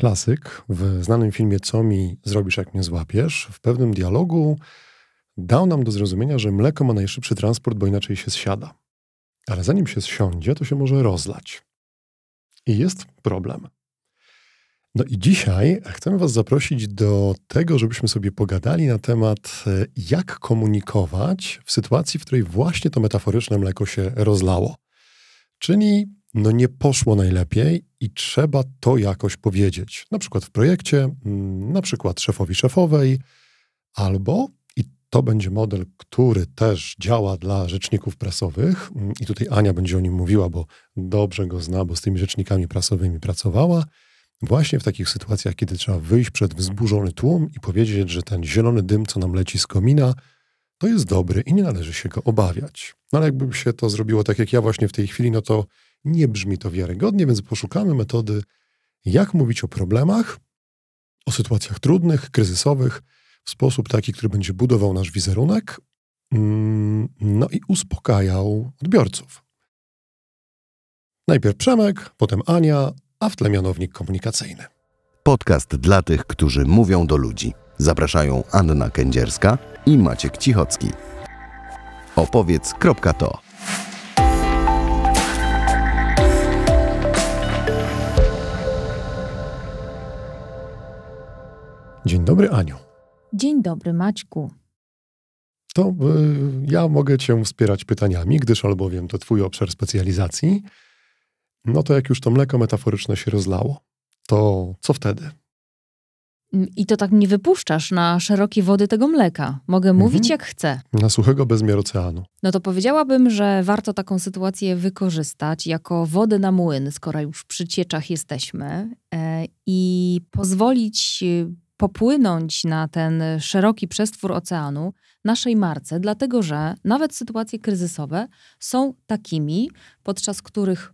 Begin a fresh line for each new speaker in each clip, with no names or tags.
Klasyk w znanym filmie Co mi zrobisz, jak mnie złapiesz, w pewnym dialogu dał nam do zrozumienia, że mleko ma najszybszy transport, bo inaczej się zsiada. Ale zanim się zsiądzie, to się może rozlać. I jest problem. No i dzisiaj chcemy Was zaprosić do tego, żebyśmy sobie pogadali na temat, e, jak komunikować w sytuacji, w której właśnie to metaforyczne mleko się rozlało. Czyli no nie poszło najlepiej i trzeba to jakoś powiedzieć. Na przykład w projekcie, mm, na przykład szefowi szefowej, albo, i to będzie model, który też działa dla rzeczników prasowych, mm, i tutaj Ania będzie o nim mówiła, bo dobrze go zna, bo z tymi rzecznikami prasowymi pracowała. Właśnie w takich sytuacjach, kiedy trzeba wyjść przed wzburzony tłum i powiedzieć, że ten zielony dym, co nam leci z komina, to jest dobry i nie należy się go obawiać. No ale jakby się to zrobiło tak jak ja właśnie w tej chwili, no to nie brzmi to wiarygodnie, więc poszukamy metody, jak mówić o problemach, o sytuacjach trudnych, kryzysowych, w sposób taki, który będzie budował nasz wizerunek, mm, no i uspokajał odbiorców. Najpierw Przemek, potem Ania, a w tle mianownik komunikacyjny.
Podcast dla tych, którzy mówią do ludzi. Zapraszają Anna Kędzierska i Maciek Cichocki. Opowiedz.to
Dzień dobry, Aniu.
Dzień dobry, Maćku.
To y, ja mogę Cię wspierać pytaniami, gdyż albowiem to Twój obszar specjalizacji. No to jak już to mleko metaforyczne się rozlało, to co wtedy?
I to tak nie wypuszczasz na szerokie wody tego mleka. Mogę mhm. mówić jak chcę.
Na suchego bezmiar oceanu.
No to powiedziałabym, że warto taką sytuację wykorzystać jako wodę na młyn, skoro już przy cieczach jesteśmy, e, i pozwolić popłynąć na ten szeroki przestwór oceanu naszej marce, dlatego że nawet sytuacje kryzysowe są takimi, podczas których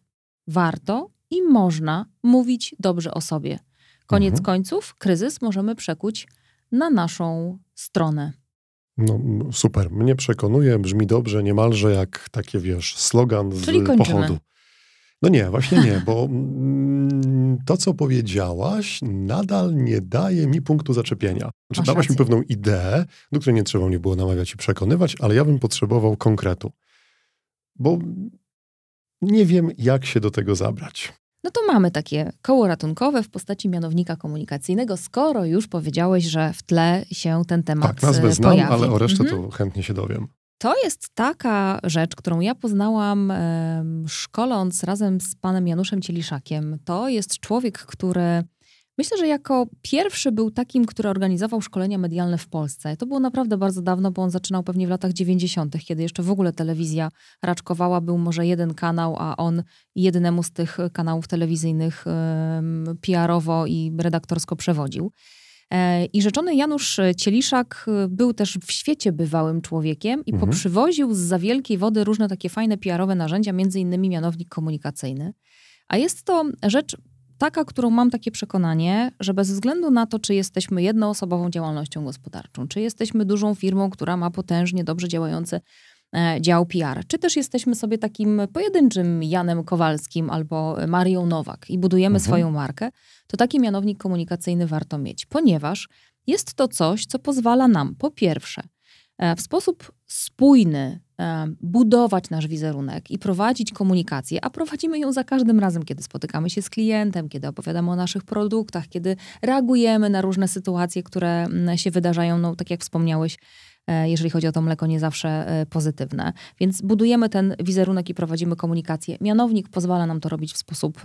warto i można mówić dobrze o sobie. Koniec mhm. końców, kryzys możemy przekuć na naszą stronę.
No super, mnie przekonuje, brzmi dobrze, niemalże jak takie, wiesz, slogan z
Czyli
pochodu. No nie, właśnie nie, bo mm, to, co powiedziałaś, nadal nie daje mi punktu zaczepienia. Znaczy, dałaś mi pewną ideę, do której nie trzeba mnie było namawiać i przekonywać, ale ja bym potrzebował konkretu. Bo nie wiem, jak się do tego zabrać.
No to mamy takie koło ratunkowe w postaci mianownika komunikacyjnego, skoro już powiedziałeś, że w tle się ten temat
Tak, nazwę znam,
pojawi.
ale o resztę mhm. to chętnie się dowiem.
To jest taka rzecz, którą ja poznałam szkoląc razem z panem Januszem Cieliszakiem. To jest człowiek, który myślę, że jako pierwszy był takim, który organizował szkolenia medialne w Polsce. To było naprawdę bardzo dawno, bo on zaczynał pewnie w latach 90., kiedy jeszcze w ogóle telewizja raczkowała. Był może jeden kanał, a on jedynemu z tych kanałów telewizyjnych PR-owo i redaktorsko przewodził. E, I rzeczony Janusz Cieliszak e, był też w świecie bywałym człowiekiem i mhm. poprzywoził z za wielkiej wody różne takie fajne PR-owe narzędzia, między innymi mianownik komunikacyjny. A jest to rzecz taka, którą mam takie przekonanie, że bez względu na to, czy jesteśmy jednoosobową działalnością gospodarczą, czy jesteśmy dużą firmą, która ma potężnie dobrze działający E, dział PR. Czy też jesteśmy sobie takim pojedynczym Janem Kowalskim albo Marią Nowak i budujemy mhm. swoją markę, to taki mianownik komunikacyjny warto mieć, ponieważ jest to coś, co pozwala nam po pierwsze e, w sposób spójny e, budować nasz wizerunek i prowadzić komunikację, a prowadzimy ją za każdym razem, kiedy spotykamy się z klientem, kiedy opowiadamy o naszych produktach, kiedy reagujemy na różne sytuacje, które mm, się wydarzają, no tak jak wspomniałeś, E, jeżeli chodzi o to mleko, nie zawsze e, pozytywne. Więc budujemy ten wizerunek i prowadzimy komunikację. Mianownik pozwala nam to robić w sposób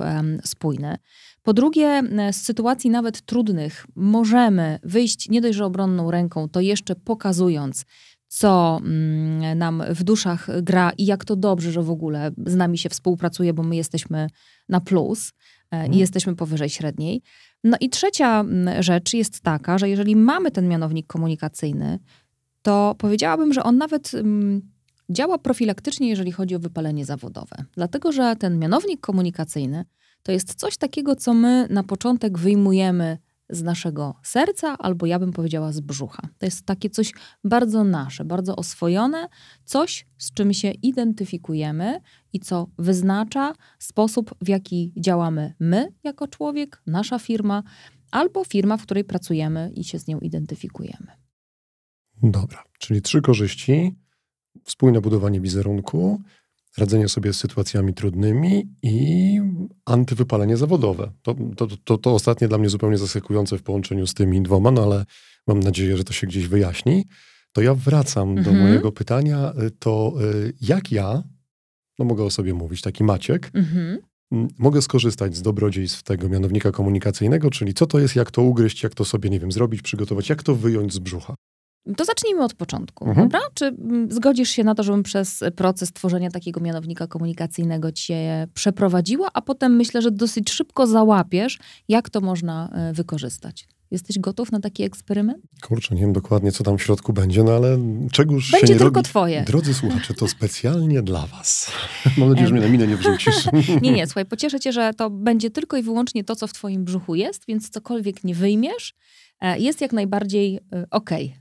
spójny. Po drugie, z sytuacji nawet trudnych możemy wyjść nie dość, że obronną ręką, to jeszcze pokazując, co mm, nam w duszach gra i jak to dobrze, że w ogóle z nami się współpracuje, bo my jesteśmy na plus e, i mhm. jesteśmy powyżej średniej. No i trzecia rzecz jest taka, że jeżeli mamy ten mianownik komunikacyjny, to powiedziałabym, że on nawet um, działa profilaktycznie, jeżeli chodzi o wypalenie zawodowe. Dlatego, że ten mianownik komunikacyjny to jest coś takiego, co my na początek wyjmujemy z naszego serca, albo ja bym powiedziała z brzucha. To jest takie coś bardzo nasze, bardzo oswojone, coś, z czym się identyfikujemy i co wyznacza sposób, w jaki działamy my jako człowiek, nasza firma, albo firma, w której pracujemy i się z nią identyfikujemy.
Dobra, czyli trzy korzyści: wspólne budowanie wizerunku, radzenie sobie z sytuacjami trudnymi i antywypalenie zawodowe. To, to, to, to ostatnie dla mnie zupełnie zaskakujące w połączeniu z tymi dwoma, no ale mam nadzieję, że to się gdzieś wyjaśni. To ja wracam do
Mhm.
mojego pytania. To y, jak ja, no mogę o sobie mówić, taki Maciek,
Mhm.
mogę skorzystać z dobrodziejstw tego mianownika komunikacyjnego, czyli co to jest, jak to ugryźć, jak to sobie, nie wiem, zrobić, przygotować, jak to wyjąć z brzucha.
To zacznijmy od początku,
Mhm.
dobra? Czy mm, zgodzisz się na to, żebym przez proces tworzenia takiego mianownika komunikacyjnego cię przeprowadziła, a potem myślę, że dosyć szybko załapiesz, jak to można e, wykorzystać. Jesteś gotów na taki eksperyment?
Kurczę, nie wiem dokładnie, co tam w środku będzie, no ale czegoż się
Będzie
nie
tylko
robi.
twoje.
Drodzy słuchacze, to specjalnie dla was. Mam nadzieję, że mnie na minę nie wrzucisz.
Nie, nie, słuchaj, pocieszę cię, że to będzie tylko i wyłącznie to, co w twoim brzuchu jest, więc cokolwiek nie wyjmiesz, e, jest jak najbardziej e, okej.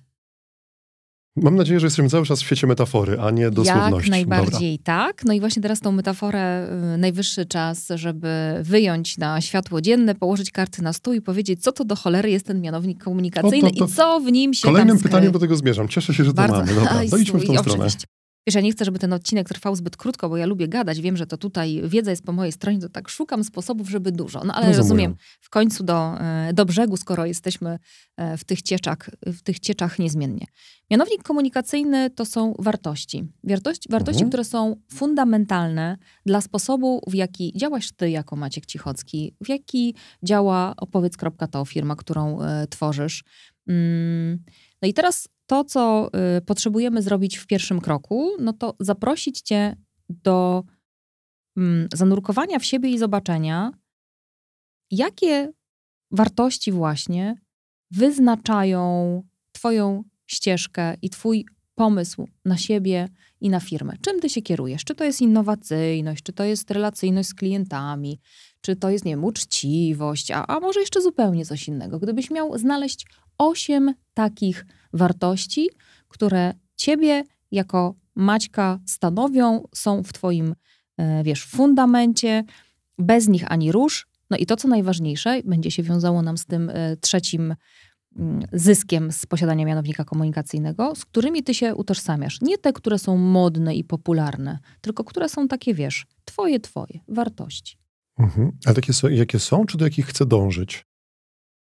Mam nadzieję, że jesteśmy cały czas w świecie metafory, a nie dosłowności.
Jak najbardziej tak. No i właśnie teraz tą metaforę y, najwyższy czas, żeby wyjąć na światło dzienne, położyć karty na stół i powiedzieć, co to do cholery jest ten mianownik komunikacyjny
O, to- to
i co w nim się
Kolejnym pytaniem do tego zmierzam. Cieszę się, że to
Bardzo.
mamy. Dobra, idźmy w tą stronę.
oczywiście. Wiesz, ja nie chcę, żeby ten odcinek trwał zbyt krótko, bo ja lubię gadać. Wiem, że to tutaj wiedza jest po mojej stronie, to tak szukam sposobów, żeby dużo. No ale
Rozumiem.
rozumiem, w końcu do, e, do brzegu, skoro jesteśmy e, w tych, cieczach, w tych cieczach niezmiennie. Mianownik komunikacyjny to są wartości. Wartości, wartości
Mhm.
które są fundamentalne dla sposobu, w jaki działasz ty jako Maciek Cichocki, w jaki działa opowiedz.to, firma, którą e, tworzysz. Mm, no i teraz to, co y, potrzebujemy zrobić w pierwszym kroku, no to zaprosić cię do mm, zanurkowania w siebie i zobaczenia, jakie wartości właśnie wyznaczają twoją ścieżkę i twój pomysł na siebie i na firmę. Czym ty się kierujesz? Czy to jest innowacyjność, czy to jest relacyjność z klientami, czy to jest, nie wiem, uczciwość, a, a może jeszcze zupełnie coś innego. Gdybyś miał znaleźć osiem takich wartości, które ciebie jako Maćka stanowią, są w twoim, e, wiesz, fundamencie, bez nich ani rusz. No i to, co najważniejsze, będzie się wiązało nam z tym e, trzecim mm, zyskiem z posiadania mianownika komunikacyjnego, z którymi ty się utożsamiasz. Nie te, które są modne i popularne, tylko które są takie, wiesz, twoje, twoje wartości.
Mhm. A takie, są- jakie są, czy do jakich chcę dążyć?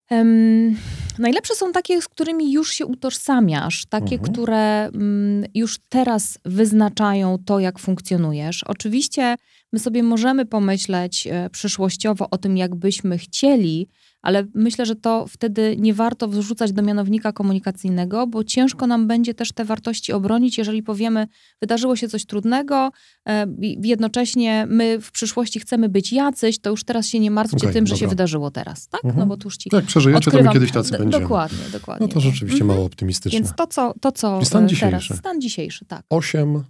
Em, najlepsze są takie, z którymi już się utożsamiasz, takie,
Mhm.
które mm, już teraz wyznaczają to, jak funkcjonujesz. Oczywiście my sobie możemy pomyśleć e, przyszłościowo o tym, jak byśmy chcieli, ale myślę, że to wtedy nie warto wrzucać do mianownika komunikacyjnego, bo ciężko nam będzie też te wartości obronić, jeżeli powiemy, wydarzyło się coś trudnego, e, jednocześnie my w przyszłości chcemy być jacyś, to już teraz się nie martwcie
Okej,
tym, że się
dobra.
wydarzyło teraz, tak?
Mhm.
No bo tu już ci
Jak przeżyjecie, to my kiedyś tacy
D-
będziemy.
Dokładnie, dokładnie.
No to rzeczywiście
Mhm.
mało optymistyczne.
Więc to, co, to, co
stan
e,
dzisiejszy.
teraz, stan dzisiejszy, tak.
Osiem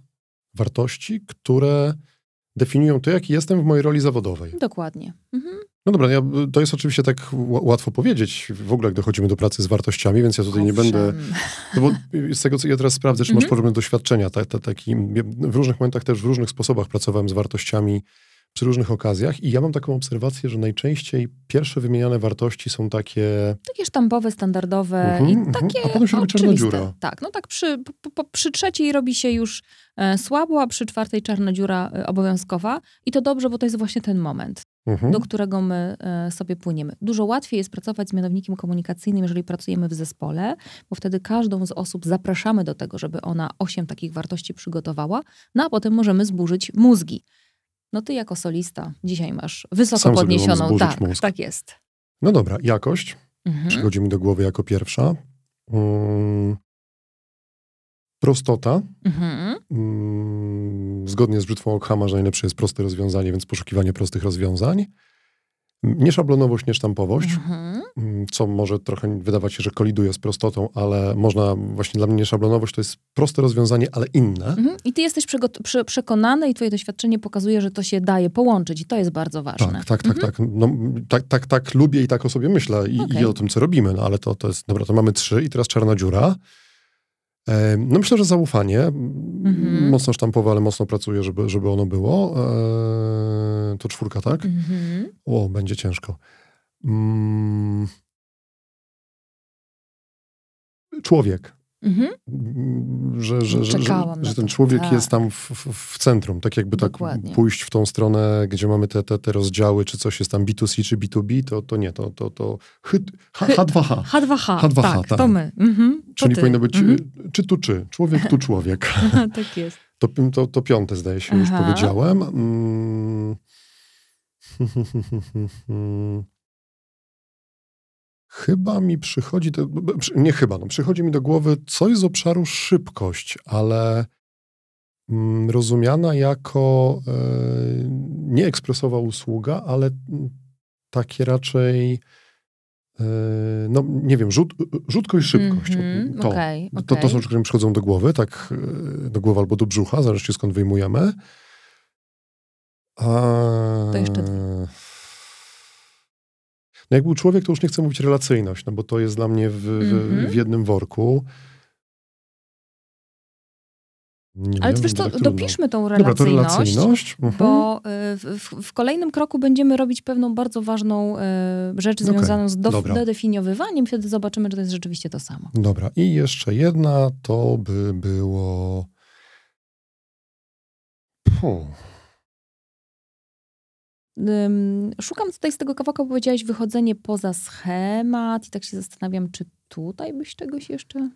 wartości, które definiują to, jaki jestem w mojej roli zawodowej.
Dokładnie. Mhm.
No dobra, ja, to jest oczywiście tak ła- łatwo powiedzieć, w ogóle jak dochodzimy do pracy z wartościami, więc ja tutaj nie będę...
Owszem.
No bo z tego, co ja teraz sprawdzę, czy masz
Mhm.
podobne doświadczenia, ta, ta, taki, w różnych momentach też w różnych sposobach pracowałem z wartościami przy różnych okazjach i ja mam taką obserwację, że najczęściej pierwsze wymieniane wartości są takie...
Takie sztampowe, standardowe
Mhm,
i
mhm.
takie
A potem się robi czarna dziura.
Tak, no tak przy, po, po, przy trzeciej robi się już e, słabo, a przy czwartej czarna dziura e, obowiązkowa. I to dobrze, bo to jest właśnie ten moment,
Mhm.
do którego my e, sobie płyniemy. Dużo łatwiej jest pracować z mianownikiem komunikacyjnym, jeżeli pracujemy w zespole, bo wtedy każdą z osób zapraszamy do tego, żeby ona osiem takich wartości przygotowała, no a potem możemy zburzyć mózgi. No ty jako solista dzisiaj masz wysoko
Sam
podniesioną. Tak,
mózg.
tak jest.
No dobra, jakość
Mhm.
przychodzi mi do głowy jako pierwsza. Mm, prostota.
Mhm.
Mm, zgodnie z brzytwą Ockhama, że najlepsze jest proste rozwiązanie, więc poszukiwanie prostych rozwiązań. Nieszablonowość, niesztampowość.
Mhm.
co może trochę wydawać się, że koliduje z prostotą, ale można, właśnie dla mnie szablonowość to jest proste rozwiązanie, ale inne.
Mhm. I ty jesteś prze- przekonany i twoje doświadczenie pokazuje, że to się daje połączyć i to jest bardzo ważne.
Tak, tak, tak, tak. No, tak, tak, tak lubię i tak o sobie myślę i,
Okej.
i o tym, co robimy, no ale to, to jest, dobra, to mamy trzy i teraz czarna dziura. No myślę, że zaufanie,
Mhm.
mocno sztampowe, ale mocno pracuję, żeby, żeby ono było. E, To czwórka, tak?
Mhm.
O, będzie ciężko. Mm. Człowiek.
Mhm.
Że, że, że, że, ten człowiek
Tak.
jest tam w, w, centrum, tak jakby tak
Dokładnie.
pójść w tą stronę, gdzie mamy te, te, te rozdziały, czy coś jest tam B2C, czy B2B, to, to nie, to, to, to H, H, H2H.
H2H,
H2H,
tak,
tak.
to my. Mhm. To
Czyli
ty.
powinno być
Mhm.
y, czy tu czy, człowiek tu człowiek.
tak jest.
To, to, to piąte zdaje się, już
Aha.
powiedziałem. Mm. Chyba mi przychodzi, to, przy- nie chyba, no, przychodzi mi do głowy coś z obszaru szybkość, ale mm, rozumiana jako e, nie ekspresowa usługa, ale mm, takie raczej, e, no nie wiem, rzut, rzutko i szybkość.
Mhm,
to.
okej,
To, to
okej.
są rzeczy, które mi przychodzą do głowy, tak e, do głowy albo do brzucha, zależy skąd wyjmujemy. A...
To jeszcze dwie.
Jak był człowiek, to już nie chcę mówić relacyjność, no bo to jest dla mnie w, w,
Mhm.
w jednym worku. Nie
Ale
wiem,
wiesz co,
tak
dopiszmy tą
Dobra, to
relacyjność.
relacyjność. Mhm.
Bo y, w, w- kolejnym kroku będziemy robić pewną bardzo ważną y, rzecz
Okej,
związaną z
dobra.
dodefiniowywaniem. Wtedy zobaczymy, czy to jest rzeczywiście to samo.
Dobra, i jeszcze jedna to by było. Puh.
Szukam tutaj z tego kawałka, bo powiedziałaś wychodzenie poza schemat i tak się zastanawiam, czy tutaj byś czegoś jeszcze...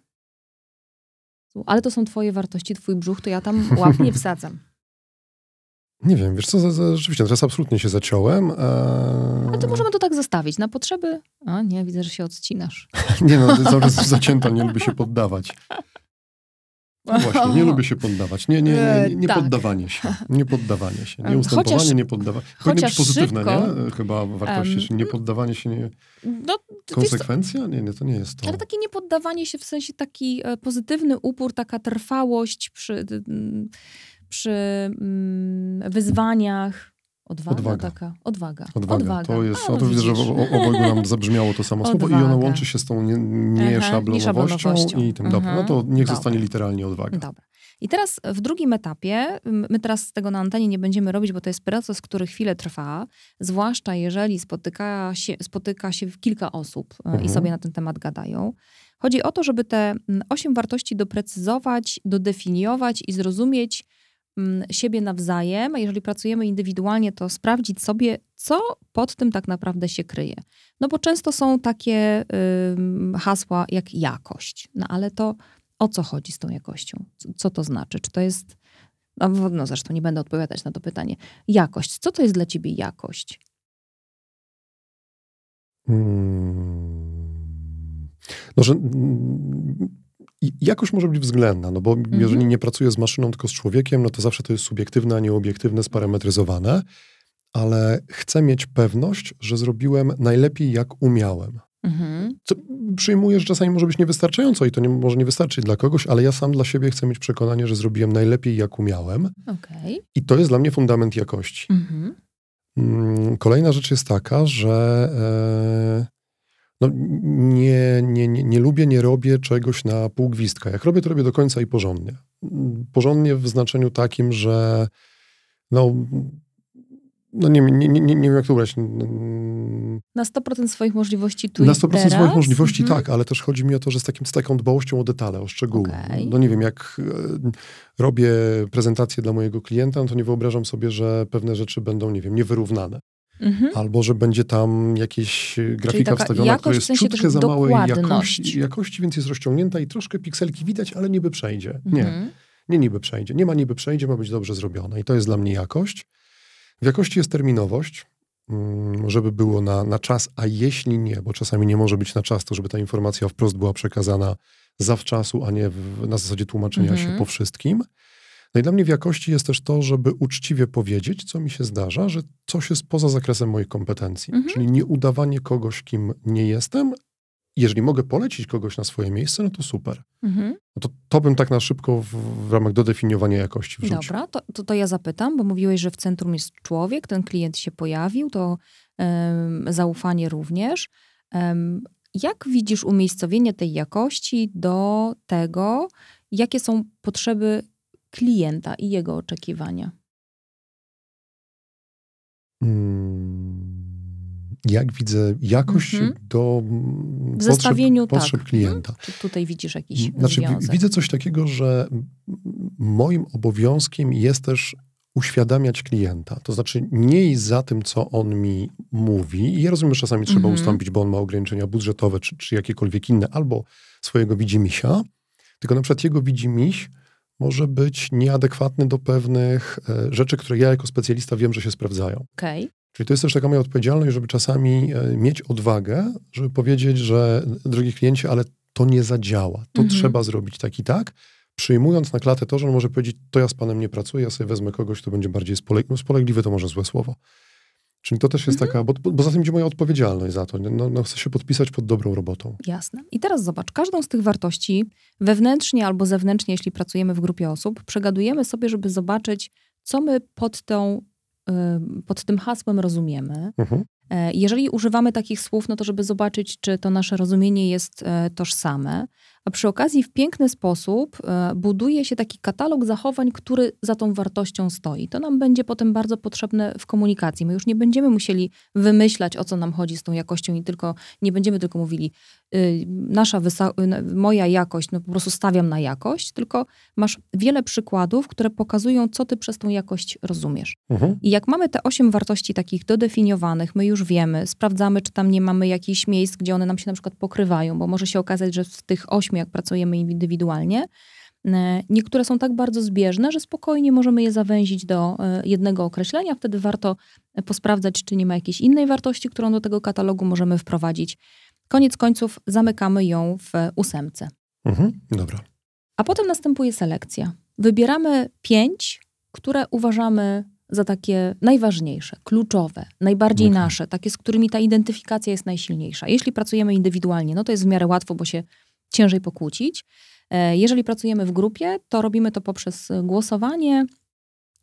Ale to są twoje wartości, twój brzuch, to ja tam łap nie wsadzam.
Nie wiem, wiesz co, za, za, rzeczywiście, teraz absolutnie się zaciąłem. Eee...
No to możemy to tak zostawić. Na potrzeby... A nie, widzę, że się odcinasz.
Nie no, cały czas zacięta, nie lubię się poddawać. No Właśnie, nie lubię się poddawać. Nie, nie, nie, nie, nie
Tak.
poddawanie się. Nie poddawanie się. Nie ustępowanie,
chociaż-
nie poddawanie. Być pozytywne, nie? Chyba wartości. nie poddawanie się, nie...
No,
Konsekwencja? Nie, nie, to nie jest to.
Ale takie niepoddawanie się, w sensie taki e, pozytywny upór, taka trwałość przy, przy mm, wyzwaniach. Odwaga,
Odwaga.
taka. Odwaga.
Odwaga. To jest,
A,
no widzę, że obojgu nam zabrzmiało to samo słowo i ono
Odwaga.
łączy się z tą nie-
Aha,
nieszablonowością
nieszablonowością.
i tym. Dobra, no to
Mhm.
niech
Dobra.
zostanie literalnie odwaga.
Dobra. I teraz w drugim etapie, my teraz tego na antenie nie będziemy robić, bo to jest proces, który chwilę trwa, zwłaszcza jeżeli spotyka się, spotyka się kilka osób e,
Mhm.
i sobie na ten temat gadają. Chodzi o to, żeby te osiem wartości doprecyzować, dodefiniować i zrozumieć siebie nawzajem, a jeżeli pracujemy indywidualnie, to sprawdzić sobie, co pod tym tak naprawdę się kryje. No bo często są takie ym, hasła jak jakość, no ale to o co chodzi z tą jakością? Co, co to znaczy? Czy to jest. No, no zresztą nie będę odpowiadać na to pytanie. Jakość. Co to jest dla ciebie jakość?
Hmm. No, że mm, i- jakość może być względna, no bo
Mhm.
jeżeli nie pracuję z maszyną, tylko z człowiekiem, no to zawsze to jest subiektywne, a nie obiektywne, sparametryzowane, ale chcę mieć pewność, że zrobiłem najlepiej, jak umiałem.
Mhm.
Co przyjmuję, że czasami może być niewystarczająco i to nie, może nie wystarczyć dla kogoś, ale ja sam dla siebie chcę mieć przekonanie, że zrobiłem najlepiej, jak umiałem
Okej.
i to jest dla mnie fundament jakości.
Mhm.
Mm, Kolejna rzecz jest taka, że e, no, nie, nie, nie, nie lubię, nie robię czegoś na pół gwizdka. Jak robię, to robię do końca i porządnie. Porządnie w znaczeniu takim, że no, no nie, nie, nie, nie wiem jak to ubrać.
Na 100% swoich możliwości tu
Na
i
100%
teraz?
swoich możliwości
Mhm.
tak, ale też chodzi mi o to, że z, takim, z taką dbałością o detale, o szczegóły.
Okej.
No nie wiem, jak e, robię prezentację dla mojego klienta, no to nie wyobrażam sobie, że pewne rzeczy będą, nie wiem, niewyrównane.
Mhm.
Albo że będzie tam jakieś e, grafika wstawiona, która
w
jest
sensie
ciutkę za małej jakości, jakości, więc jest rozciągnięta i troszkę pikselki widać, ale niby przejdzie. Nie,
Mhm.
nie niby przejdzie. Nie ma niby przejdzie, ma być dobrze zrobione. I to jest dla mnie jakość. W jakości jest terminowość, mm, żeby było na, na czas, a jeśli nie, bo czasami nie może być na czas, to żeby ta informacja wprost była przekazana zawczasu, a nie w, na zasadzie tłumaczenia
Mhm.
się po wszystkim. No i dla mnie w jakości jest też to, żeby uczciwie powiedzieć, co mi się zdarza, że coś jest poza zakresem moich kompetencji.
Mhm.
Czyli nie udawanie kogoś, kim nie jestem. Jeżeli mogę polecić kogoś na swoje miejsce, no to super.
Mhm.
No to, to bym tak na szybko w, w ramach dodefiniowania jakości wrzucił.
Dobra, to, to, to ja zapytam, bo mówiłeś, że w centrum jest człowiek, ten klient się pojawił, to em, zaufanie również. Em, jak widzisz umiejscowienie tej jakości do tego, jakie są potrzeby klienta i jego oczekiwania?
Mm, Jak widzę jakość
Mhm.
do mm,
W
potrzeb,
zestawieniu,
potrzeb
tak.
klienta.
Czy tutaj widzisz jakiś
Znaczy, wi-
związek?
widzę coś takiego, że moim obowiązkiem jest też uświadamiać klienta. To znaczy nie iść za tym, co on mi mówi. I ja rozumiem, że czasami trzeba
Mhm.
ustąpić, bo on ma ograniczenia budżetowe, czy, czy jakiekolwiek inne, albo swojego widzimisia. Tylko na przykład jego widzimiś może być nieadekwatny do pewnych e, rzeczy, które ja jako specjalista wiem, że się sprawdzają.
Okej.
Czyli to jest też taka moja odpowiedzialność, żeby czasami e, mieć odwagę, żeby powiedzieć, że drogi kliencie, ale to nie zadziała. To
Mhm.
trzeba zrobić tak i tak. Przyjmując na klatę to, że on może powiedzieć, to ja z panem nie pracuję, ja sobie wezmę kogoś, kto będzie bardziej spoleg no, spolegliwy, to może złe słowo. Czyli to też jest
Mhm.
taka, bo, bo, za tym idzie moja odpowiedzialność za to. No, no, chcę się podpisać pod dobrą robotą.
Jasne. I teraz zobacz, każdą z tych wartości wewnętrznie albo zewnętrznie, jeśli pracujemy w grupie osób, przegadujemy sobie, żeby zobaczyć, co my pod, tą, pod tym hasłem rozumiemy.
Mhm.
E, Jeżeli używamy takich słów, no to żeby zobaczyć, czy to nasze rozumienie jest e, tożsame. A przy okazji w piękny sposób e, buduje się taki katalog zachowań, który za tą wartością stoi. To nam będzie potem bardzo potrzebne w komunikacji. My już nie będziemy musieli wymyślać, o co nam chodzi z tą jakością i tylko nie będziemy tylko mówili, nasza wysa- y, moja jakość, no po prostu stawiam na jakość, tylko masz wiele przykładów, które pokazują, co ty przez tą jakość rozumiesz.
Mhm.
I jak mamy te osiem wartości takich dodefiniowanych, my już wiemy, sprawdzamy, czy tam nie mamy jakichś miejsc, gdzie one nam się na przykład pokrywają, bo może się okazać, że w tych ośmiu, jak pracujemy indywidualnie, niektóre są tak bardzo zbieżne, że spokojnie możemy je zawęzić do e, jednego określenia. Wtedy warto e, posprawdzać, czy nie ma jakiejś innej wartości, którą do tego katalogu możemy wprowadzić. Koniec końców zamykamy ją w ósemce.
Mhm. Dobra.
A potem następuje selekcja. Wybieramy pięć, które uważamy za takie najważniejsze, kluczowe, najbardziej
Okej.
nasze, takie, z którymi ta identyfikacja jest najsilniejsza. Jeśli pracujemy indywidualnie, no to jest w miarę łatwo, bo się ciężej pokłócić. E, Jeżeli pracujemy w grupie, to robimy to poprzez głosowanie.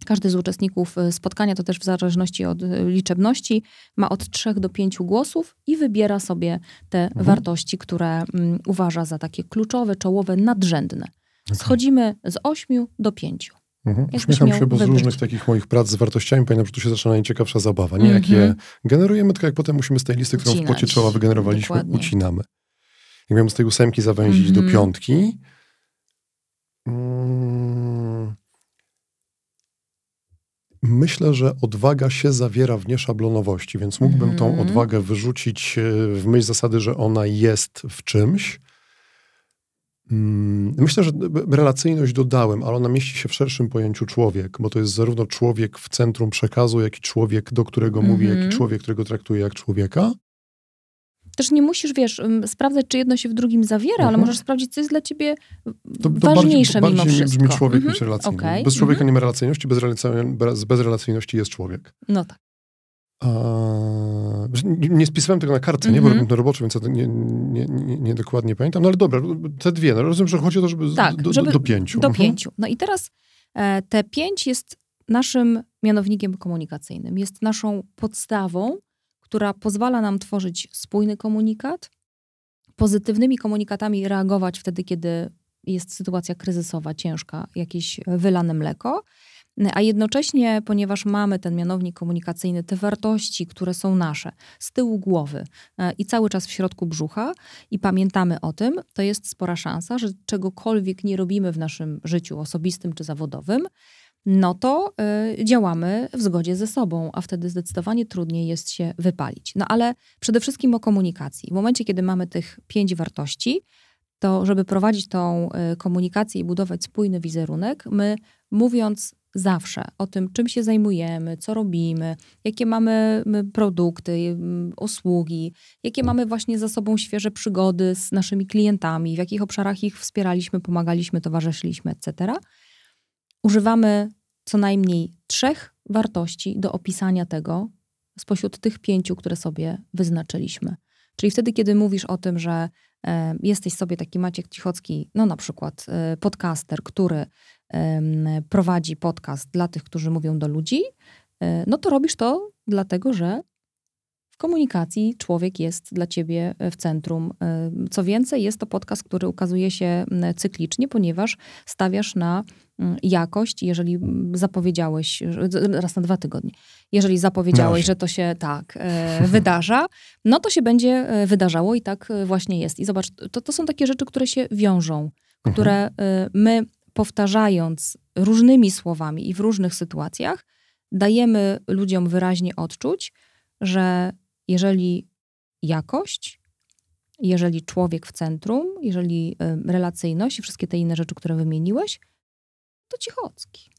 Każdy z uczestników e, spotkania, to też w zależności od e, liczebności, ma od trzech do pięciu głosów i wybiera sobie te
Mhm.
wartości, które mm, uważa za takie kluczowe, czołowe, nadrzędne. Schodzimy z ośmiu do pięciu.
Mhm.
Jakbyś
Uśmiecham się, bo z
wybrać.
różnych takich moich prac z wartościami pamiętam, że tu się zaczyna najciekawsza zabawa. Nie jak je
Mhm.
generujemy, tylko jak potem musimy z tej listy, którą w
Ucinać.
pocie czoła wygenerowaliśmy,
Dokładnie.
ucinamy. Jak miałem z tej ósemki zawęzić do
Mhm.
piątki, mm, myślę, że odwaga się zawiera w nieszablonowości, więc mógłbym tą
Mhm.
odwagę wyrzucić e, w myśl zasady, że ona jest w czymś. Mm, Myślę, że relacyjność dodałem, ale ona mieści się w szerszym pojęciu człowiek, bo to jest zarówno człowiek w centrum przekazu, jak i człowiek, do którego mówię, jak i
Mhm.
człowiek, którego traktuję jak człowieka.
Też nie musisz, wiesz, sprawdzać, czy jedno się w drugim zawiera, ale
Mhm.
możesz sprawdzić, co jest dla ciebie
To, to
ważniejsze
bardziej,
mimo
bardziej
wszystko.
brzmi człowiek
Mhm.
niż relacyjny.
Okej.
Bez człowieka
Mhm.
nie ma relacyjności, bez, relacyjności, bez, bez relacyjności jest człowiek.
No tak.
Nie, spisywałem tego na kartce, nie, bo
Mhm.
robię to więc ja to nie, nie, nie, nie dokładnie pamiętam. No ale dobra, te dwie. No, rozumiem, że chodzi o to, żeby,
Tak,
do,
żeby
do pięciu.
Do
Mhm.
pięciu. No i teraz e, te pięć jest naszym mianownikiem komunikacyjnym. Jest naszą podstawą, która pozwala nam tworzyć spójny komunikat, pozytywnymi komunikatami reagować wtedy, kiedy jest sytuacja kryzysowa, ciężka, jakieś wylane mleko. A jednocześnie, ponieważ mamy ten mianownik komunikacyjny, te wartości, które są nasze, z tyłu głowy e, i cały czas w środku brzucha, i pamiętamy o tym, to jest spora szansa, że czegokolwiek nie robimy w naszym życiu osobistym czy zawodowym, no to y, działamy w zgodzie ze sobą, a wtedy zdecydowanie trudniej jest się wypalić. No ale przede wszystkim o komunikacji. W momencie, kiedy mamy tych pięć wartości, to żeby prowadzić tą y, komunikację i budować spójny wizerunek, my mówiąc zawsze o tym, czym się zajmujemy, co robimy, jakie mamy my, produkty, ym, usługi, jakie mamy właśnie za sobą świeże przygody z naszymi klientami, w jakich obszarach ich wspieraliśmy, pomagaliśmy, towarzyszyliśmy, etc. używamy co najmniej trzech wartości do opisania tego spośród tych pięciu, które sobie wyznaczyliśmy. Czyli wtedy, kiedy mówisz o tym, że e, jesteś sobie taki Maciek Cichocki, no na przykład e, podcaster, który e, prowadzi podcast dla tych, którzy mówią do ludzi, e, no to robisz to dlatego, że w komunikacji człowiek jest dla ciebie w centrum. E, Co więcej, jest to podcast, który ukazuje się cyklicznie, ponieważ stawiasz na jakość, jeżeli mm, zapowiedziałeś, raz na dwa tygodnie, jeżeli zapowiedziałeś, że to się tak e, wydarza, no to się będzie e, wydarzało i tak e, właśnie jest. I zobacz, to, to są takie rzeczy, które się wiążą,
Mhm.
które e, my powtarzając różnymi słowami i w różnych sytuacjach, dajemy ludziom wyraźnie odczuć, że jeżeli jakość, jeżeli człowiek w centrum, jeżeli relacyjność i wszystkie te inne rzeczy, które wymieniłeś, to cichocki.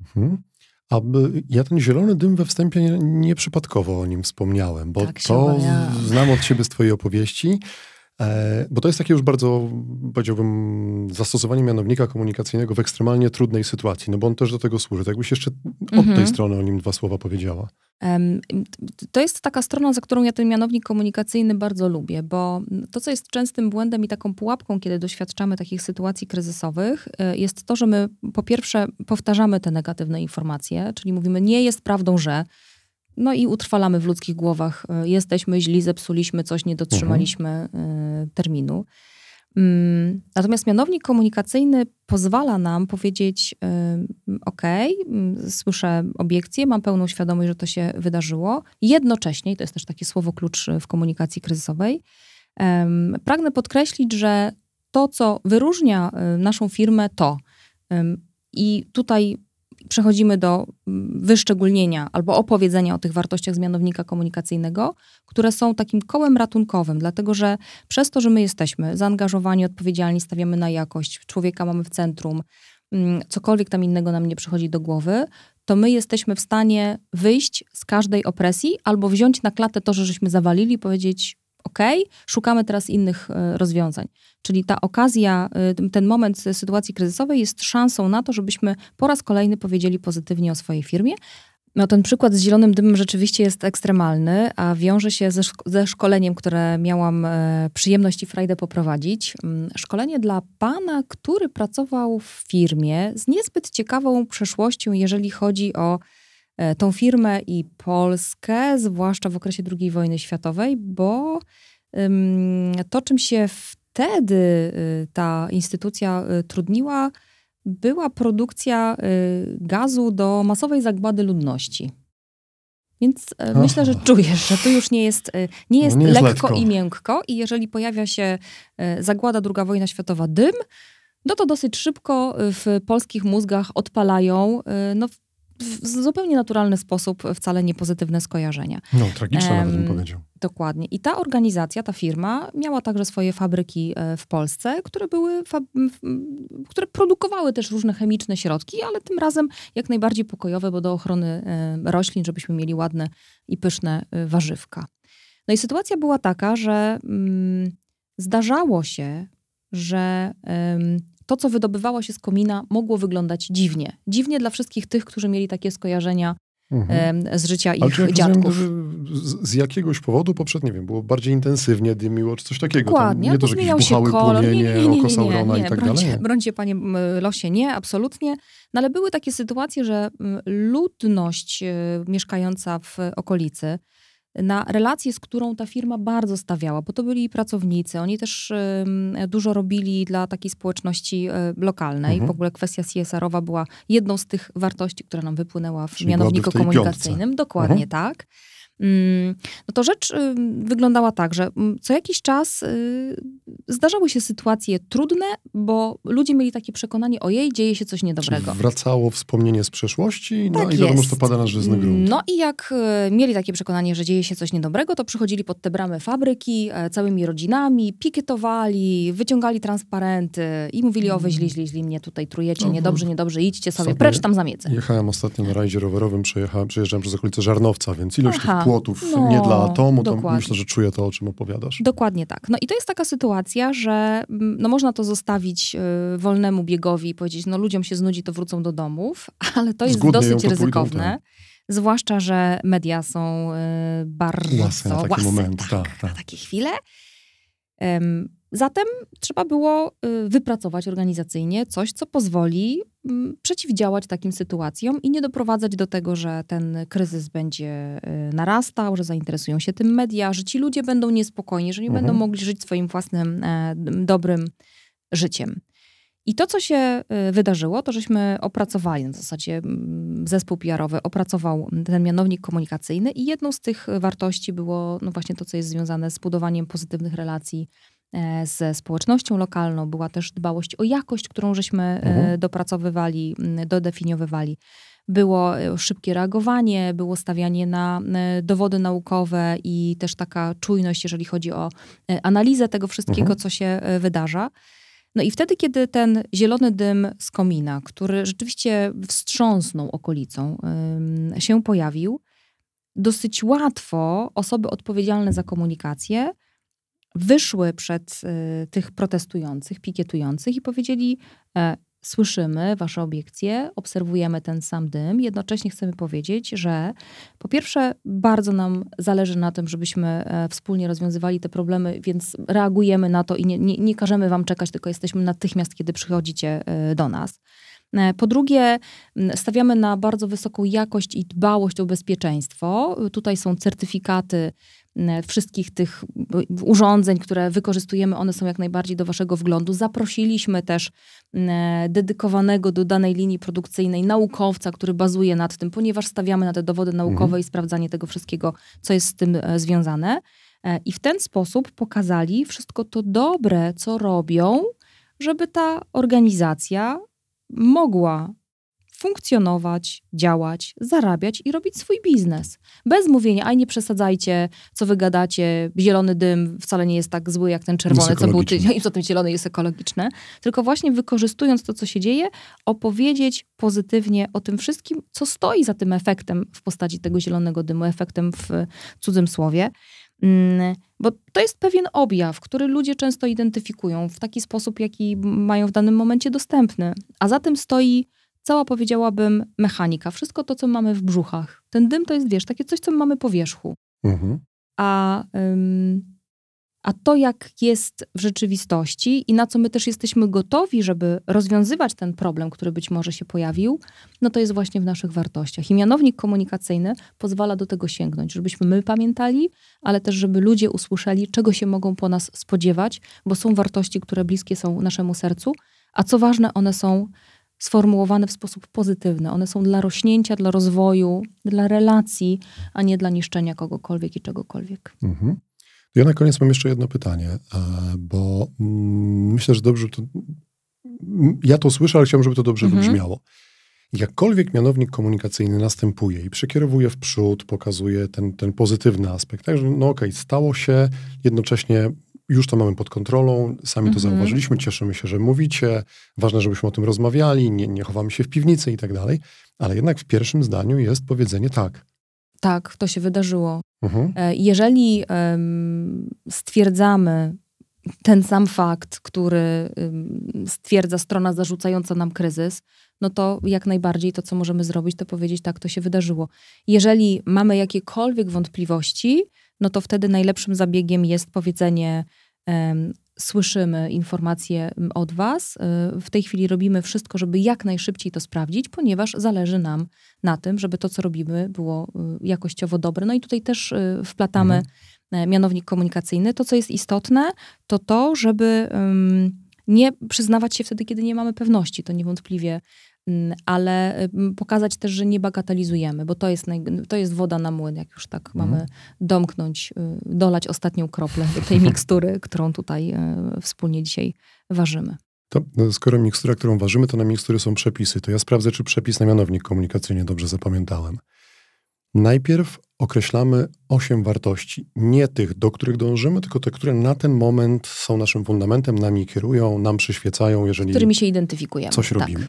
Mhm. A ja ten zielony dym we wstępie nie, nieprzypadkowo o nim wspomniałem, bo
Tak
to znam od ciebie z twojej opowieści, bo to jest takie już bardzo, powiedziałbym, zastosowanie mianownika komunikacyjnego w ekstremalnie trudnej sytuacji, no bo on też do tego służy. Tak jakbyś jeszcze od
Mhm.
tej strony o nim dwa słowa powiedziała.
To jest taka strona, za którą ja ten mianownik komunikacyjny bardzo lubię, bo to, co jest częstym błędem i taką pułapką, kiedy doświadczamy takich sytuacji kryzysowych, y, jest to, że my po pierwsze powtarzamy te negatywne informacje, czyli mówimy, nie jest prawdą, że. No i utrwalamy w ludzkich głowach, y, jesteśmy źli, zepsuliśmy coś, nie dotrzymaliśmy y, terminu. Mm, Natomiast mianownik komunikacyjny pozwala nam powiedzieć: OK, słyszę obiekcje, mam pełną świadomość, że to się wydarzyło. Jednocześnie, to jest też takie słowo klucz w komunikacji kryzysowej, pragnę podkreślić, że to, co wyróżnia naszą firmę, to. I tutaj przechodzimy do mm, wyszczególnienia albo opowiedzenia o tych wartościach z mianownika komunikacyjnego, które są takim kołem ratunkowym, dlatego że przez to, że my jesteśmy zaangażowani, odpowiedzialni, stawiamy na jakość, człowieka mamy w centrum, mm, cokolwiek tam innego nam nie przychodzi do głowy, to my jesteśmy w stanie wyjść z każdej opresji albo wziąć na klatę to, że żeśmy zawalili i powiedzieć OK, szukamy teraz innych e, rozwiązań. Czyli ta okazja, e, ten moment sytuacji kryzysowej jest szansą na to, żebyśmy po raz kolejny powiedzieli pozytywnie o swojej firmie. No, ten przykład z zielonym dymem rzeczywiście jest ekstremalny, a wiąże się ze, szk- ze szkoleniem, które miałam e, przyjemność i frajdę poprowadzić. Mm, Szkolenie dla pana, który pracował w firmie z niezbyt ciekawą przeszłością, jeżeli chodzi o tą firmę i Polskę, zwłaszcza w okresie II wojny światowej, bo to, czym się wtedy y, ta instytucja y, trudniła, była produkcja y, gazu do masowej zagłady ludności. Więc e,
Aha.
myślę, że czujesz, że tu już nie jest, e, nie jest,
nie jest
lekko,
lekko.
i miękko. I jeżeli pojawia się e, zagłada II wojna światowa, dym, no to dosyć szybko e, w polskich mózgach odpalają e, no, w, zupełnie naturalny sposób wcale niepozytywne skojarzenia.
No, tragiczne nawet bym powiedział.
Dokładnie. I ta organizacja, ta firma miała także swoje fabryki e, w Polsce, które były, które produkowały też różne chemiczne środki, ale tym razem jak najbardziej pokojowe, bo do ochrony e, roślin, żebyśmy mieli ładne i pyszne e, warzywka. No i sytuacja była taka, że mm, zdarzało się, że em, to, co wydobywało się z komina, mogło wyglądać dziwnie. Dziwnie dla wszystkich tych, którzy mieli takie skojarzenia
Mhm.
z życia
Ale
ich
jak
dziadków.
z, z jakiegoś powodu poprzed, nie wiem, było bardziej intensywnie dymiło, czy coś takiego.
Dokładnie,
Tam, nie to, że jakieś buchały
kolor.
płomienie, oko Saurona i tak
brońcie,
dalej.
brońcie panie losie, nie, absolutnie. No ale były takie sytuacje, że ludność e, mieszkająca w okolicy na relacje, z którą ta firma bardzo stawiała, bo to byli pracownicy, oni też dużo robili dla takiej społeczności e, lokalnej.
Mhm.
W ogóle kwestia CSR-owa była jedną z tych wartości, która nam wypłynęła w
Czyli
mianowniku
w
komunikacyjnym. Dokładnie tak. Mm, No to rzecz wyglądała tak, że mm, co jakiś czas y, zdarzały się sytuacje trudne, bo ludzie mieli takie przekonanie, ojej, dzieje się coś
Czyli
niedobrego.
wracało wspomnienie z przeszłości, no
Tak
i wiadomo, że
jest.
to pada na żyzny grunt.
No i jak y, mieli takie przekonanie, że dzieje się coś niedobrego, to przychodzili pod te bramy fabryki e, całymi rodzinami, pikietowali, wyciągali transparenty i mówili, o wy źli, źli, źli mnie tutaj trujecie, niedobrze, niedobrze, idźcie sobie, precz tam za miedzę.
Jechałem ostatnio na rajdzie rowerowym, przejeżdżałem przez okolice Żarnowca, więc ilość
Aha.
tych płotów,
No,
nie dla atomu, to
dokładnie.
myślę, że czuję to, o czym opowiadasz.
Dokładnie tak. No i to jest taka sytuacja, że mm, no można to zostawić y, wolnemu biegowi i powiedzieć, no ludziom się znudzi, to wrócą do domów, ale to jest dosyć
to pójdą,
ryzykowne.
tak.
Zwłaszcza, że media są y, bardzo
Łasy na takie momenty,
tak,
tak, tak.
na takie chwile. Em, Zatem trzeba było y, wypracować organizacyjnie coś, co pozwoli mm, przeciwdziałać takim sytuacjom i nie doprowadzać do tego, że ten kryzys będzie y, narastał, że zainteresują się tym media, że ci ludzie będą niespokojni, że nie
Mhm.
będą mogli żyć swoim własnym e, dobrym życiem. I to, co się y, wydarzyło, to żeśmy opracowali, w zasadzie mm, zespół PR-owy opracował ten mianownik komunikacyjny i jedną z tych wartości było no właśnie to, co jest związane z budowaniem pozytywnych relacji e, ze społecznością lokalną. Była też dbałość o jakość, którą żeśmy e,
Mhm.
dopracowywali, m, dodefiniowywali. Było e, szybkie reagowanie, było stawianie na dowody naukowe i też taka czujność, jeżeli chodzi o analizę tego wszystkiego,
Mhm.
co się wydarza. No i wtedy, kiedy ten zielony dym z komina, który rzeczywiście wstrząsnął okolicą, się pojawił, dosyć łatwo osoby odpowiedzialne za komunikację wyszły przed y, tych protestujących, pikietujących i powiedzieli: e, Słyszymy Wasze obiekcje, obserwujemy ten sam dym. Jednocześnie chcemy powiedzieć, że po pierwsze, bardzo nam zależy na tym, żebyśmy e, wspólnie rozwiązywali te problemy, więc reagujemy na to i nie, nie, nie każemy Wam czekać, tylko jesteśmy natychmiast, kiedy przychodzicie e, do nas. E, Po drugie, stawiamy na bardzo wysoką jakość i dbałość o bezpieczeństwo. Tutaj są certyfikaty wszystkich tych urządzeń, które wykorzystujemy, one są jak najbardziej do waszego wglądu. Zaprosiliśmy też m, dedykowanego do danej linii produkcyjnej naukowca, który bazuje nad tym, ponieważ stawiamy na te dowody naukowe
Mhm.
i sprawdzanie tego wszystkiego, co jest z tym e, związane. E, I w ten sposób pokazali wszystko to dobre, co robią, żeby ta organizacja mogła funkcjonować, działać, zarabiać i robić swój biznes. Bez mówienia, aj nie przesadzajcie, co wy gadacie, zielony dym wcale nie jest tak zły jak ten czerwony, co był tydzień, i co tym zielony jest ekologiczny. Tylko właśnie wykorzystując to, co się dzieje, opowiedzieć pozytywnie o tym wszystkim, co stoi za tym efektem w postaci tego zielonego dymu, efektem w cudzym słowie. Mm, Bo to jest pewien objaw, który ludzie często identyfikują w taki sposób, jaki mają w danym momencie dostępny. A za tym stoi cała, powiedziałabym, mechanika. Wszystko to, co mamy w brzuchach. Ten dym to jest, wiesz, takie coś, co mamy po wierzchu.
Mhm.
A, ym, a to, jak jest w rzeczywistości i na co my też jesteśmy gotowi, żeby rozwiązywać ten problem, który być może się pojawił, no to jest właśnie w naszych wartościach. I mianownik komunikacyjny pozwala do tego sięgnąć, żebyśmy my pamiętali, ale też, żeby ludzie usłyszeli, czego się mogą po nas spodziewać, bo są wartości, które bliskie są naszemu sercu, a co ważne, one są sformułowane w sposób pozytywny. One są dla rośnięcia, dla rozwoju, dla relacji, a nie dla niszczenia kogokolwiek i czegokolwiek.
Mhm. Ja na koniec mam jeszcze jedno pytanie, e, bo mm, myślę, że dobrze to. mm, Ja to słyszę, ale chciałbym, żeby to dobrze
Mhm.
wybrzmiało. Jakkolwiek mianownik komunikacyjny następuje i przekierowuje w przód, pokazuje ten, ten pozytywny aspekt, także no okej, stało się, jednocześnie już to mamy pod kontrolą, sami to
Mhm.
zauważyliśmy, cieszymy się, że mówicie, ważne, żebyśmy o tym rozmawiali, nie, nie chowamy się w piwnicy i tak dalej, ale jednak w pierwszym zdaniu jest powiedzenie tak.
Tak, to się wydarzyło.
Mhm.
E, Jeżeli em, stwierdzamy ten sam fakt, który em, stwierdza strona zarzucająca nam kryzys, no to jak najbardziej to, co możemy zrobić, to powiedzieć, tak, to się wydarzyło. Jeżeli mamy jakiekolwiek wątpliwości, no to wtedy najlepszym zabiegiem jest powiedzenie, słyszymy informacje od was, y, w tej chwili robimy wszystko, żeby jak najszybciej to sprawdzić, ponieważ zależy nam na tym, żeby to, co robimy, było y, jakościowo dobre. No i tutaj też y, wplatamy
Mhm.
e, mianownik komunikacyjny. To, co jest istotne, to to, żeby nie przyznawać się wtedy, kiedy nie mamy pewności, to niewątpliwie, ale ym, pokazać też, że nie bagatelizujemy, bo to jest, naj, to jest woda na młyn, jak już tak
Mhm.
mamy domknąć, y, dolać ostatnią kroplę do tej mikstury, którą tutaj y, wspólnie dzisiaj ważymy.
To, no, skoro mikstura, którą ważymy, to na mikstury są przepisy. To ja sprawdzę, czy przepis na mianownik komunikacyjny dobrze zapamiętałem. Najpierw określamy osiem wartości. Nie tych, do których dążymy, tylko te, które na ten moment są naszym fundamentem, nami kierują, nam przyświecają, jeżeli
którymi się identyfikujemy.
coś
tak.
robimy.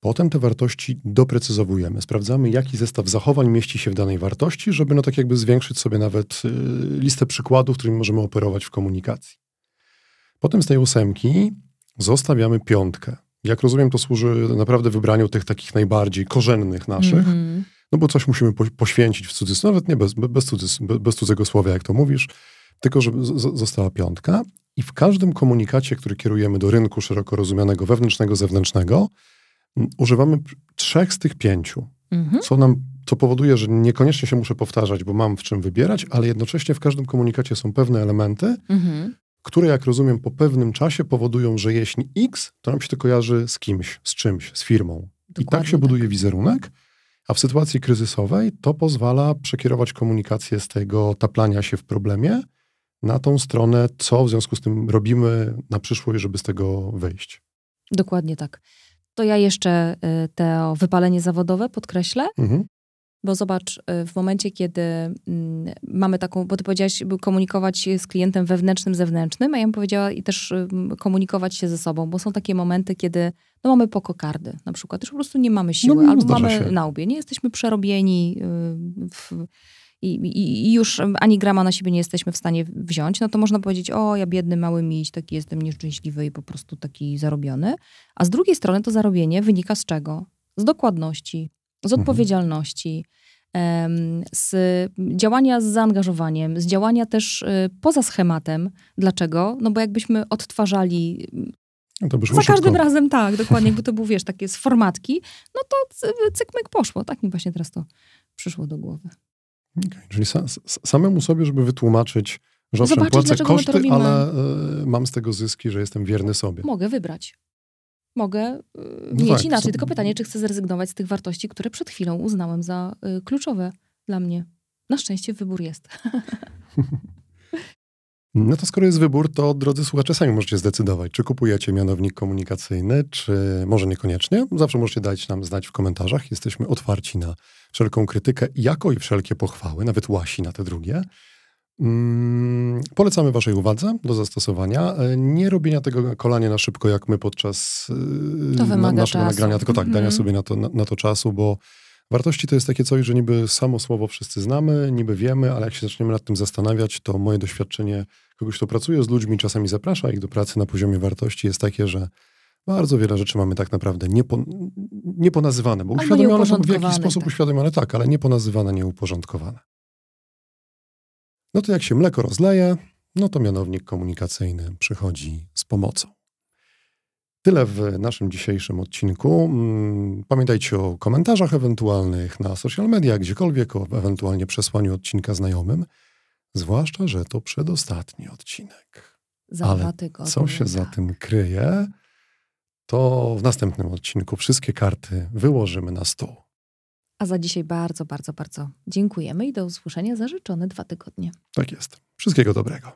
Potem te wartości doprecyzowujemy. Sprawdzamy, jaki zestaw zachowań mieści się w danej wartości, żeby no tak jakby zwiększyć sobie nawet y, listę przykładów, którymi możemy operować w komunikacji. Potem z tej ósemki zostawiamy piątkę. Jak rozumiem, to służy naprawdę wybraniu tych takich najbardziej korzennych naszych,
Mhm.
no bo coś musimy po, poświęcić w cudzysłowie, nawet nie bez, bez, cudzys, be- bez cudzego słowa, jak to mówisz, tylko żeby została piątka. I w każdym komunikacie, który kierujemy do rynku szeroko rozumianego wewnętrznego, zewnętrznego, używamy trzech z tych pięciu,
Mhm.
co nam co powoduje, że niekoniecznie się muszę powtarzać, bo mam w czym wybierać, ale jednocześnie w każdym komunikacie są pewne elementy,
Mhm.
które, jak rozumiem, po pewnym czasie powodują, że jeśli X, to nam się to kojarzy z kimś, z czymś, z firmą. I tak
Dokładnie
się buduje wizerunek, a w sytuacji kryzysowej to pozwala przekierować komunikację z tego taplania się w problemie na tą stronę, co w związku z tym robimy na przyszłość, żeby z tego wyjść.
Dokładnie tak. To ja jeszcze y, to wypalenie zawodowe podkreślę,
Mhm.
bo zobacz, y, w momencie, kiedy mm, mamy taką, bo ty powiedziałaś, by komunikować się z klientem wewnętrznym, zewnętrznym, a ja bym powiedziała i też y, komunikować się ze sobą, bo są takie momenty, kiedy no, mamy pokokardy na przykład, już po prostu nie mamy siły,
No,
albo
zdarza
mamy
się.
na łbie, nie jesteśmy przerobieni w, i, i, już ani grama na siebie nie jesteśmy w stanie wziąć, no to można powiedzieć, o ja biedny mały miś, taki jestem nieszczęśliwy i po prostu taki zarobiony. A z drugiej strony to zarobienie wynika z czego? Z dokładności, z
Mhm.
odpowiedzialności, em, z działania z zaangażowaniem, z działania też y, poza schematem. Dlaczego? No bo jakbyśmy odtwarzali
No to by szło
za każdym
szybko.
razem, tak, dokładnie, jakby to był, wiesz, takie z formatki, no to cy- cykmyk poszło. Tak mi właśnie teraz to przyszło do głowy.
Okej, Czyli sa, samemu sobie, żeby wytłumaczyć, że owszem,
Zobaczyć,
płacę koszty, ale y, mam z tego zyski, że jestem wierny sobie.
Mogę wybrać. Mogę y,
No
mieć
tak,
inaczej. Tylko pytanie, czy chcę zrezygnować z tych wartości, które przed chwilą uznałem za y, kluczowe dla mnie. Na szczęście wybór jest.
No to skoro jest wybór, to drodzy słuchacze, sami możecie zdecydować, czy kupujecie mianownik komunikacyjny, czy może niekoniecznie. Zawsze możecie dać nam znać w komentarzach. Jesteśmy otwarci na wszelką krytykę, jako i wszelkie pochwały, nawet łasi na te drugie. Mm, polecamy Waszej uwadze do zastosowania. E, Nie robienia tego kolanie na szybko, jak my podczas y,
To
na, naszego
czasu.
nagrania, tylko tak, dania
Mhm.
sobie na to, na, na to czasu, bo wartości to jest takie coś, że niby samo słowo wszyscy znamy, niby wiemy, ale jak się zaczniemy nad tym zastanawiać, to moje doświadczenie kogoś, kto pracuje z ludźmi, czasami zaprasza ich do pracy na poziomie wartości, jest takie, że bardzo wiele rzeczy mamy tak naprawdę niepo, nieponazywane, bo uświadomione są w jakiś sposób
tak.
uświadomione, tak, ale nieponazywane, nieuporządkowane. No to jak się mleko rozleje, no to mianownik komunikacyjny przychodzi z pomocą. Tyle w naszym dzisiejszym odcinku. Mm, Pamiętajcie o komentarzach ewentualnych na social media, gdziekolwiek, o ewentualnie przesłaniu odcinka znajomym. Zwłaszcza, że to przedostatni odcinek.
Za
Ale
dwa tygodnie.
Co się za
tak.
tym kryje, to w następnym odcinku wszystkie karty wyłożymy na stół.
A za dzisiaj bardzo, bardzo, bardzo dziękujemy i do usłyszenia za życzone dwa tygodnie.
Tak jest. Wszystkiego dobrego.